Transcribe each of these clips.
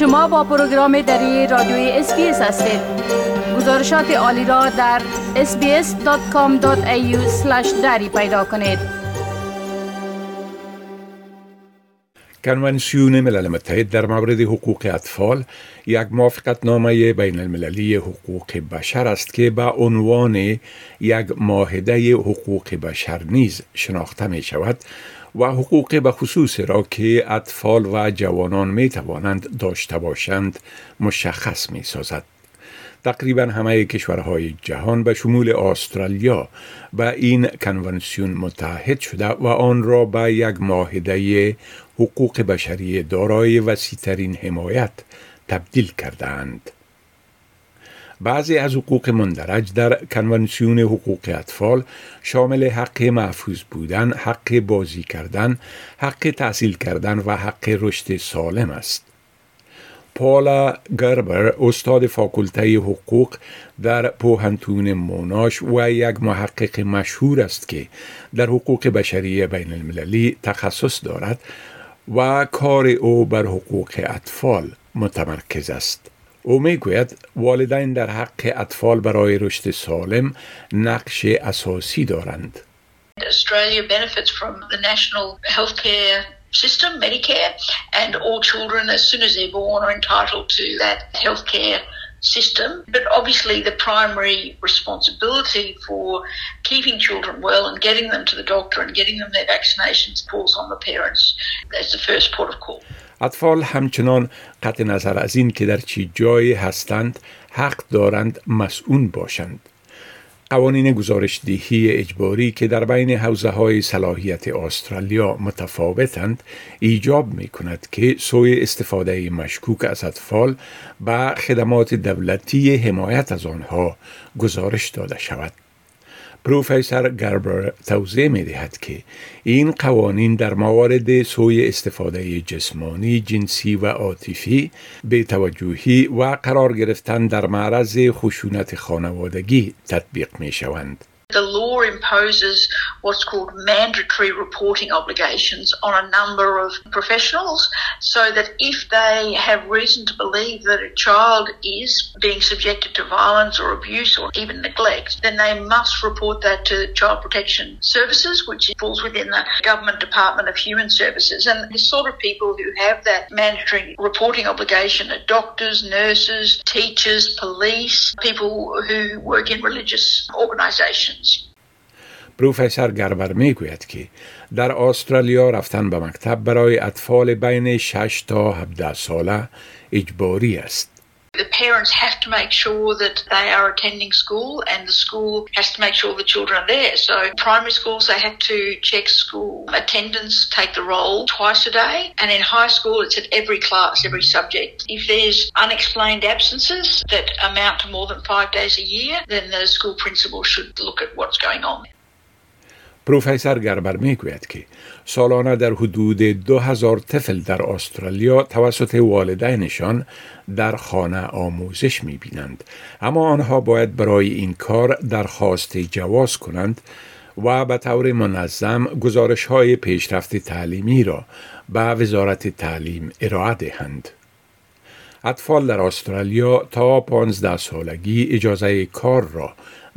شما با پروگرام دری رادیوی اسپیس هستید. گزارشات عالی را در sbs.com.au دری پیدا کنید. کنونسیون ملل متحد در مورد حقوق اطفال یک موافقت نامه بین المللی حقوق بشر است که به عنوان یک معاهده حقوق بشر نیز شناخته می شود و حقوق به خصوص را که اطفال و جوانان می توانند داشته باشند مشخص می سازد. تقریبا همه کشورهای جهان به شمول استرالیا به این کنونسیون متحد شده و آن را به یک معاهده حقوق بشری دارای وسیعترین حمایت تبدیل کردند. بعضی از حقوق مندرج در کنونسیون حقوق اطفال شامل حق محفوظ بودن، حق بازی کردن، حق تحصیل کردن و حق رشد سالم است. پالا گربر استاد فاکولته حقوق در پوهنتون موناش و یک محقق مشهور است که در حقوق بشری بین المللی تخصص دارد و کار او بر حقوق اطفال متمرکز است. او میگوید والدین در حق اطفال برای رشد سالم نقش اساسی دارند. Australia benefits from the national healthcare system, Medicare, and all children, as soon as they're born, are entitled to that healthcare system. But obviously, the primary responsibility for keeping children well and getting them to the doctor and getting them their vaccinations falls on the parents. That's the first port of call. اطفال همچنان قطع نظر از این که در چی جایی هستند حق دارند مسئول باشند. قوانین گزارش دهی اجباری که در بین حوزه های صلاحیت استرالیا متفاوتند ایجاب می کند که سوی استفاده مشکوک از اطفال به خدمات دولتی حمایت از آنها گزارش داده شود. پروفسور گربر توضیح می دهد که این قوانین در موارد سوی استفاده جسمانی، جنسی و عاطفی به توجهی و قرار گرفتن در معرض خشونت خانوادگی تطبیق می شوند. The law imposes what's called mandatory reporting obligations on a number of professionals so that if they have reason to believe that a child is being subjected to violence or abuse or even neglect, then they must report that to Child Protection Services, which falls within the Government Department of Human Services. And the sort of people who have that mandatory reporting obligation are doctors, nurses, teachers, police, people who work in religious organisations. پروفسور گربر می گوید که در استرالیا رفتن به مکتب برای اطفال بین 6 تا 17 ساله اجباری است. The parents have to make sure that they are attending school and the school has to make sure the children are there. So primary schools, they have to check school attendance, take the roll twice a day. And in high school, it's at every class, every subject. If there's unexplained absences that amount to more than five days a year, then the school principal should look at what's going on. پروفسور گربر می‌گوید که سالانه در حدود دو هزار طفل در استرالیا توسط والدینشان در خانه آموزش می بینند. اما آنها باید برای این کار درخواست جواز کنند و به طور منظم گزارش های پیشرفت تعلیمی را به وزارت تعلیم ارائه دهند. اطفال در استرالیا تا 15 سالگی اجازه کار را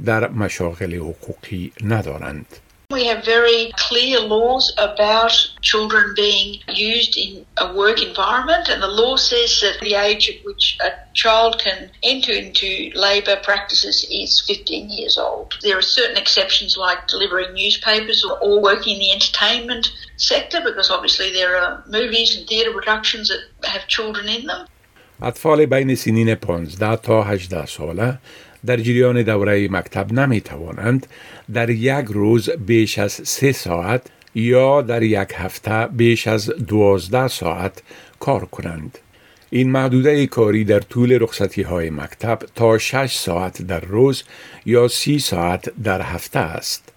در مشاغل حقوقی ندارند. We have very clear laws about children being used in a work environment, and the law says that the age at which a child can enter into labour practices is 15 years old. There are certain exceptions like delivering newspapers or, or working in the entertainment sector because obviously there are movies and theatre productions that have children in them. اطفال بین سنین 15 تا 18 ساله در جریان دوره مکتب نمی توانند در یک روز بیش از سه ساعت یا در یک هفته بیش از دوازده ساعت کار کنند. این محدوده کاری در طول رخصتی های مکتب تا 6 ساعت در روز یا سی ساعت در هفته است.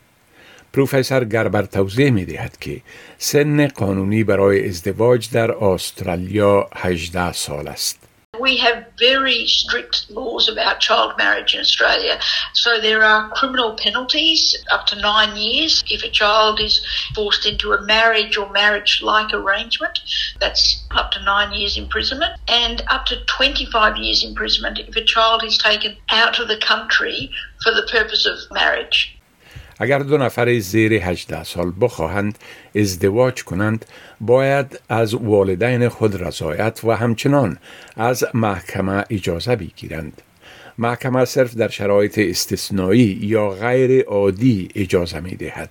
پروفسور گربر توضیح می دهد که سن قانونی برای ازدواج در استرالیا 18 سال است. We have very strict laws about child marriage in Australia. So there are criminal penalties up to nine years if a child is forced into a marriage or marriage like arrangement. That's up to nine years imprisonment and up to 25 years imprisonment if a child is taken out of the country for the purpose of marriage. اگر دو نفر زیر 18 سال بخواهند ازدواج کنند باید از والدین خود رضایت و همچنان از محکمه اجازه بگیرند. محکمه صرف در شرایط استثنایی یا غیر عادی اجازه می دهد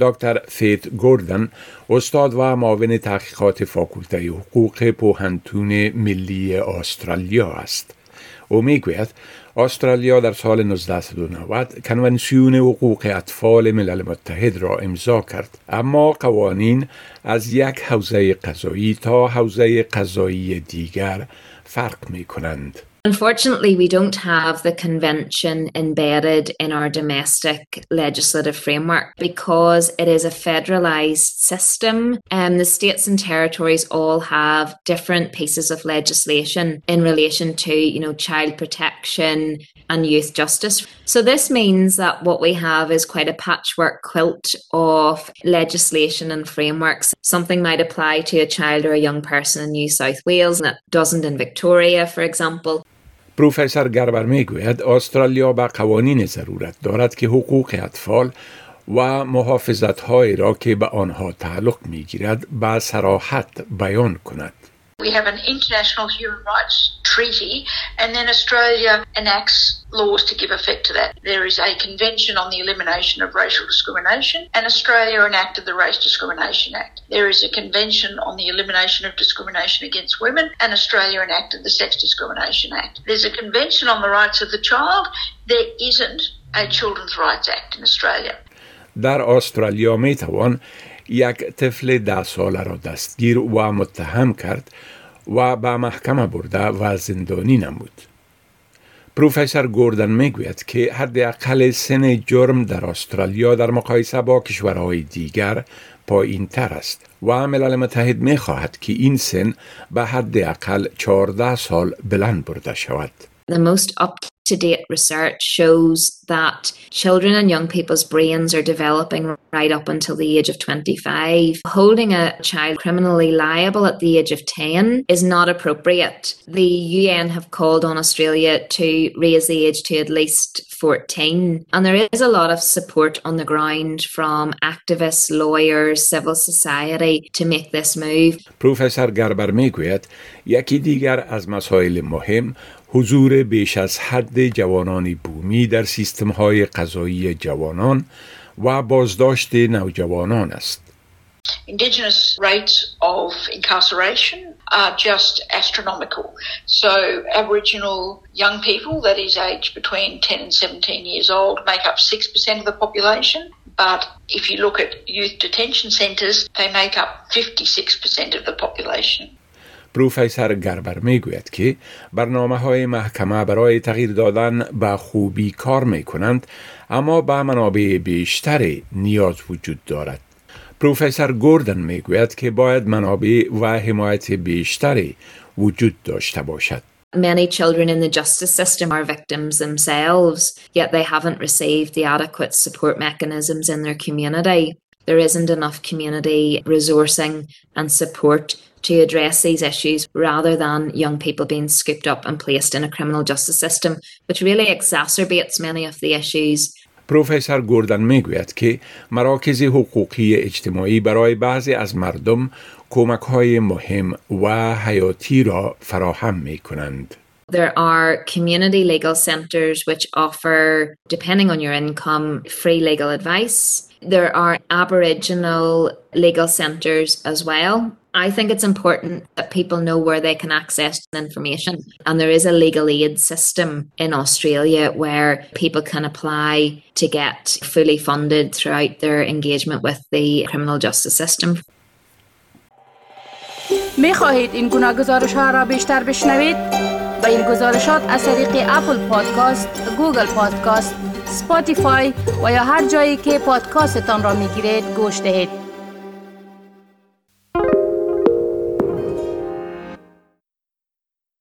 دکتر فیت گوردن استاد و معاون تحقیقات فاکولته حقوق پوهنتون ملی استرالیا است. او می‌گوید استرالیا در سال 1990 کنونسیون حقوق اطفال ملل متحد را امضا کرد اما قوانین از یک حوزه قضایی تا حوزه قضایی دیگر فرق می کنند. Unfortunately, we don't have the convention embedded in our domestic legislative framework because it is a federalised system and the states and territories all have different pieces of legislation in relation to, you know, child protection and youth justice. So this means that what we have is quite a patchwork quilt of legislation and frameworks. Something might apply to a child or a young person in New South Wales and it doesn't in Victoria, for example. پروفسور گربر می‌گوید استرالیا به قوانین ضرورت دارد که حقوق اطفال و محافظت را که به آنها تعلق می‌گیرد به سراحت بیان کند. We have an international human rights treaty, and then Australia enacts laws to give effect to that. There is a convention on the elimination of racial discrimination, and Australia enacted the Race Discrimination Act. There is a convention on the elimination of discrimination against women, and Australia enacted the Sex Discrimination Act. There's a convention on the rights of the child. There isn't a Children's Rights Act in Australia. در استرالیا می توان یک طفل ده ساله را دستگیر و متهم کرد و به محکمه برده و زندانی نمود. پروفسور گوردن می‌گوید که حداقل سن جرم در استرالیا در مقایسه با کشورهای دیگر پایین تر است و ملل متحد می خواهد که این سن به حداقل 14 سال بلند برده شود. The most up to date research shows that children and young people's brains are developing right up until the age of 25. Holding a child criminally liable at the age of 10 is not appropriate. The UN have called on Australia to raise the age to at least 14. And there is a lot of support on the ground from activists, lawyers, civil society to make this move. Professor Gerber میگوید یکی دیگر از حضور بیش از حد جوانان بومی در سیستم های قضایی جوانان و بازداشت نوجوانان است. Indigenous rates of incarceration are just astronomical. So, Aboriginal young people, that is aged between 10 and 17 years old, make up 6% of the population. But if you look at youth detention centres, they make up 56% of the population. پروفسور گربر می‌گوید که برنامه های محکمه برای تغییر دادن به خوبی کار می کنند اما به منابع بیشتری نیاز وجود دارد. پروفسور گوردن می‌گوید که باید منابع و حمایت بیشتری وجود داشته باشد. Many children in the justice system are victims themselves, yet they haven't received the adequate support mechanisms in their community. There isn't enough community resourcing and support to address these issues rather than young people being scooped up and placed in a criminal justice system, which really exacerbates many of the issues پروفسور گوردن میگوید که مراکز حقوقی اجتماعی برای بعضی از مردم کمک های مهم و حیاتی را فراهم می کنند. There are community legal centres which offer, depending on your income, free legal advice. There are Aboriginal legal centres as well. I think it's important that people know where they can access information. And there is a legal aid system in Australia where people can apply to get fully funded throughout their engagement with the criminal justice system. می خواهید این گناه گزارش ها را بیشتر بشنوید؟ با این گزارشات از طریق اپل پادکاست، گوگل پادکاست، سپاتیفای و یا هر جایی که پادکاستتان را می گیرید گوش دهید.